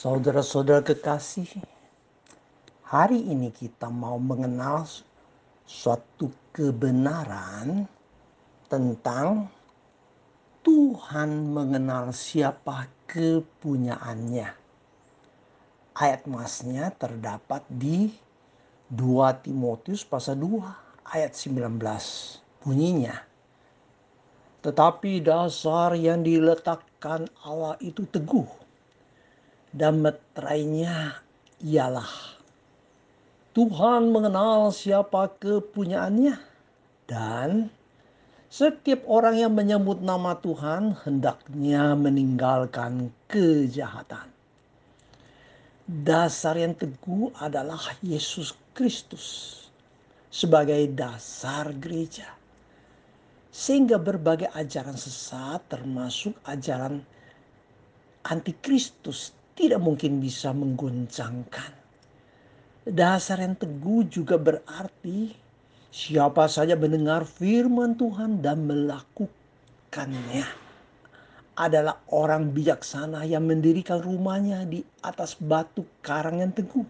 Saudara-saudara kekasih, hari ini kita mau mengenal suatu kebenaran tentang Tuhan mengenal siapa kepunyaannya. Ayat masnya terdapat di 2 Timotius pasal 2 ayat 19. Bunyinya, tetapi dasar yang diletakkan Allah itu teguh dan meterainya ialah Tuhan mengenal siapa kepunyaannya dan setiap orang yang menyebut nama Tuhan hendaknya meninggalkan kejahatan. Dasar yang teguh adalah Yesus Kristus sebagai dasar gereja. Sehingga berbagai ajaran sesat termasuk ajaran antikristus tidak mungkin bisa menggoncangkan. Dasar yang teguh juga berarti siapa saja mendengar firman Tuhan dan melakukannya adalah orang bijaksana yang mendirikan rumahnya di atas batu karang yang teguh.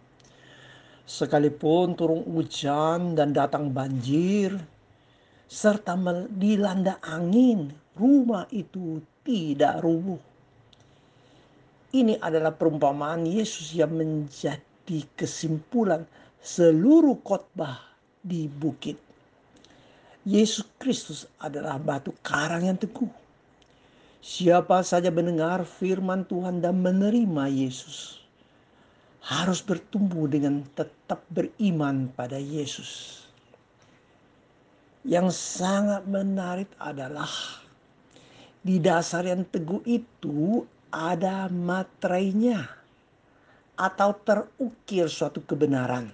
Sekalipun turun hujan dan datang banjir, serta dilanda angin, rumah itu tidak rubuh ini adalah perumpamaan Yesus yang menjadi kesimpulan seluruh khotbah di bukit. Yesus Kristus adalah batu karang yang teguh. Siapa saja mendengar firman Tuhan dan menerima Yesus harus bertumbuh dengan tetap beriman pada Yesus. Yang sangat menarik adalah di dasar yang teguh itu ada materainya atau terukir suatu kebenaran.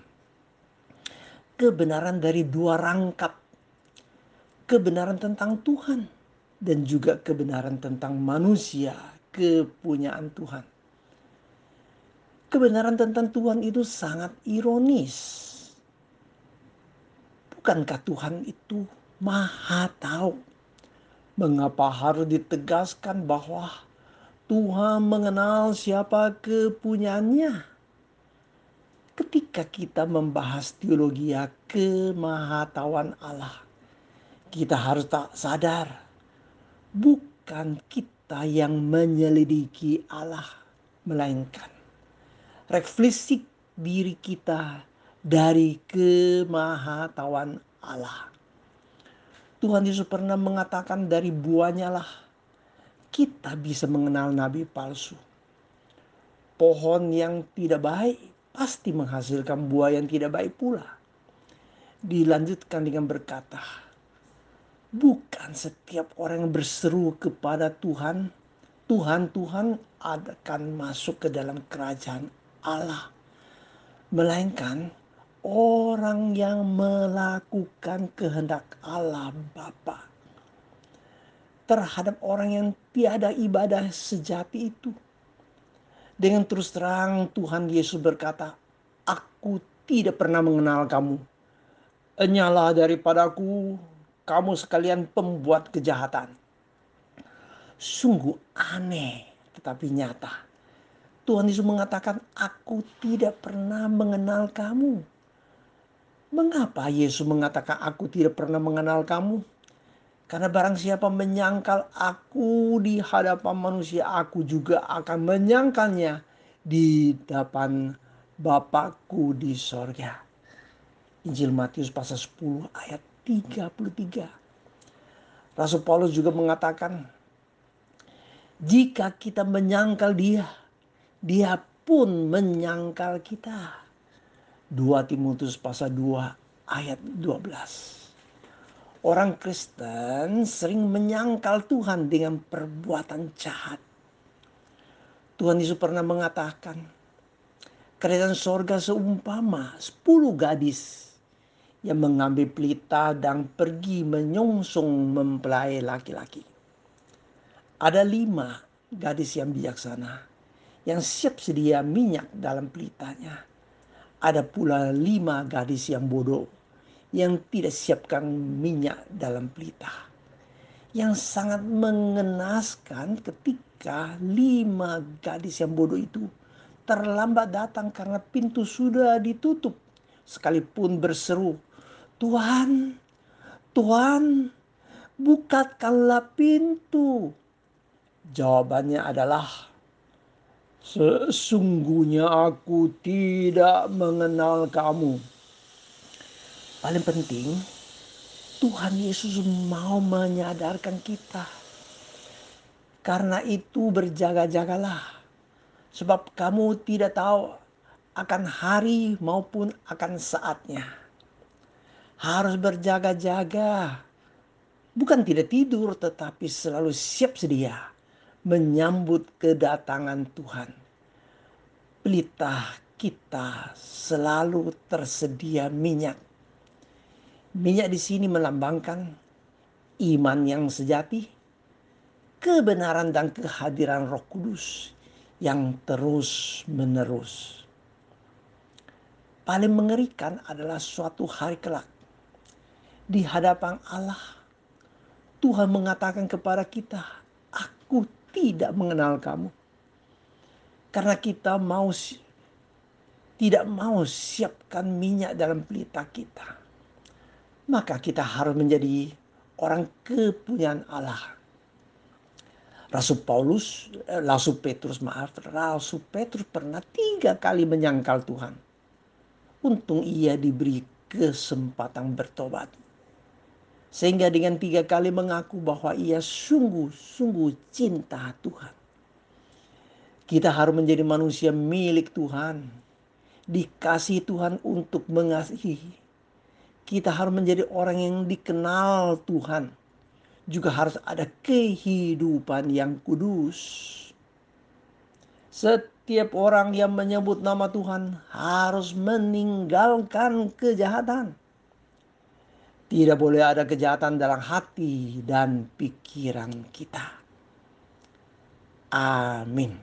Kebenaran dari dua rangkap. Kebenaran tentang Tuhan dan juga kebenaran tentang manusia, kepunyaan Tuhan. Kebenaran tentang Tuhan itu sangat ironis. Bukankah Tuhan itu maha tahu? Mengapa harus ditegaskan bahwa Tuhan mengenal siapa kepunyaannya. Ketika kita membahas teologi kemahatauan Allah, kita harus tak sadar bukan kita yang menyelidiki Allah, melainkan refleksi diri kita dari kemahatauan Allah. Tuhan Yesus pernah mengatakan dari buahnya lah kita bisa mengenal nabi palsu. Pohon yang tidak baik pasti menghasilkan buah yang tidak baik pula. Dilanjutkan dengan berkata, bukan setiap orang yang berseru kepada Tuhan, Tuhan, Tuhan akan masuk ke dalam kerajaan Allah. Melainkan orang yang melakukan kehendak Allah Bapa terhadap orang yang tiada ibadah sejati itu. Dengan terus terang Tuhan Yesus berkata, Aku tidak pernah mengenal kamu. Enyalah daripadaku, kamu sekalian pembuat kejahatan. Sungguh aneh tetapi nyata. Tuhan Yesus mengatakan, aku tidak pernah mengenal kamu. Mengapa Yesus mengatakan aku tidak pernah mengenal kamu? Karena barang siapa menyangkal aku di hadapan manusia, aku juga akan menyangkalnya di depan Bapakku di sorga. Injil Matius pasal 10 ayat 33. Rasul Paulus juga mengatakan, jika kita menyangkal dia, dia pun menyangkal kita. 2 Timotius pasal 2 ayat 12. Orang Kristen sering menyangkal Tuhan dengan perbuatan jahat. Tuhan Yesus pernah mengatakan, kerajaan sorga seumpama sepuluh gadis yang mengambil pelita dan pergi menyongsong mempelai laki-laki. Ada lima gadis yang bijaksana yang siap sedia minyak dalam pelitanya. Ada pula lima gadis yang bodoh yang tidak siapkan minyak dalam pelita. Yang sangat mengenaskan ketika lima gadis yang bodoh itu terlambat datang karena pintu sudah ditutup. Sekalipun berseru, Tuhan, Tuhan, bukakanlah pintu. Jawabannya adalah, Sesungguhnya aku tidak mengenal kamu. Paling penting, Tuhan Yesus mau menyadarkan kita. Karena itu berjaga-jagalah. Sebab kamu tidak tahu akan hari maupun akan saatnya. Harus berjaga-jaga. Bukan tidak tidur tetapi selalu siap sedia menyambut kedatangan Tuhan. Pelita kita selalu tersedia minyak. Minyak di sini melambangkan iman yang sejati, kebenaran dan kehadiran Roh Kudus yang terus menerus. Paling mengerikan adalah suatu hari kelak di hadapan Allah. Tuhan mengatakan kepada kita, "Aku tidak mengenal kamu. Karena kita mau tidak mau siapkan minyak dalam pelita kita. Maka kita harus menjadi orang kepunyaan Allah. Rasul Paulus, eh, Rasul Petrus maaf, Rasul Petrus pernah tiga kali menyangkal Tuhan. Untung ia diberi kesempatan bertobat. Sehingga dengan tiga kali mengaku bahwa ia sungguh-sungguh cinta Tuhan. Kita harus menjadi manusia milik Tuhan. Dikasih Tuhan untuk mengasihi. Kita harus menjadi orang yang dikenal Tuhan. Juga harus ada kehidupan yang kudus. Setiap orang yang menyebut nama Tuhan harus meninggalkan kejahatan tidak boleh ada kejahatan dalam hati dan pikiran kita. Amin.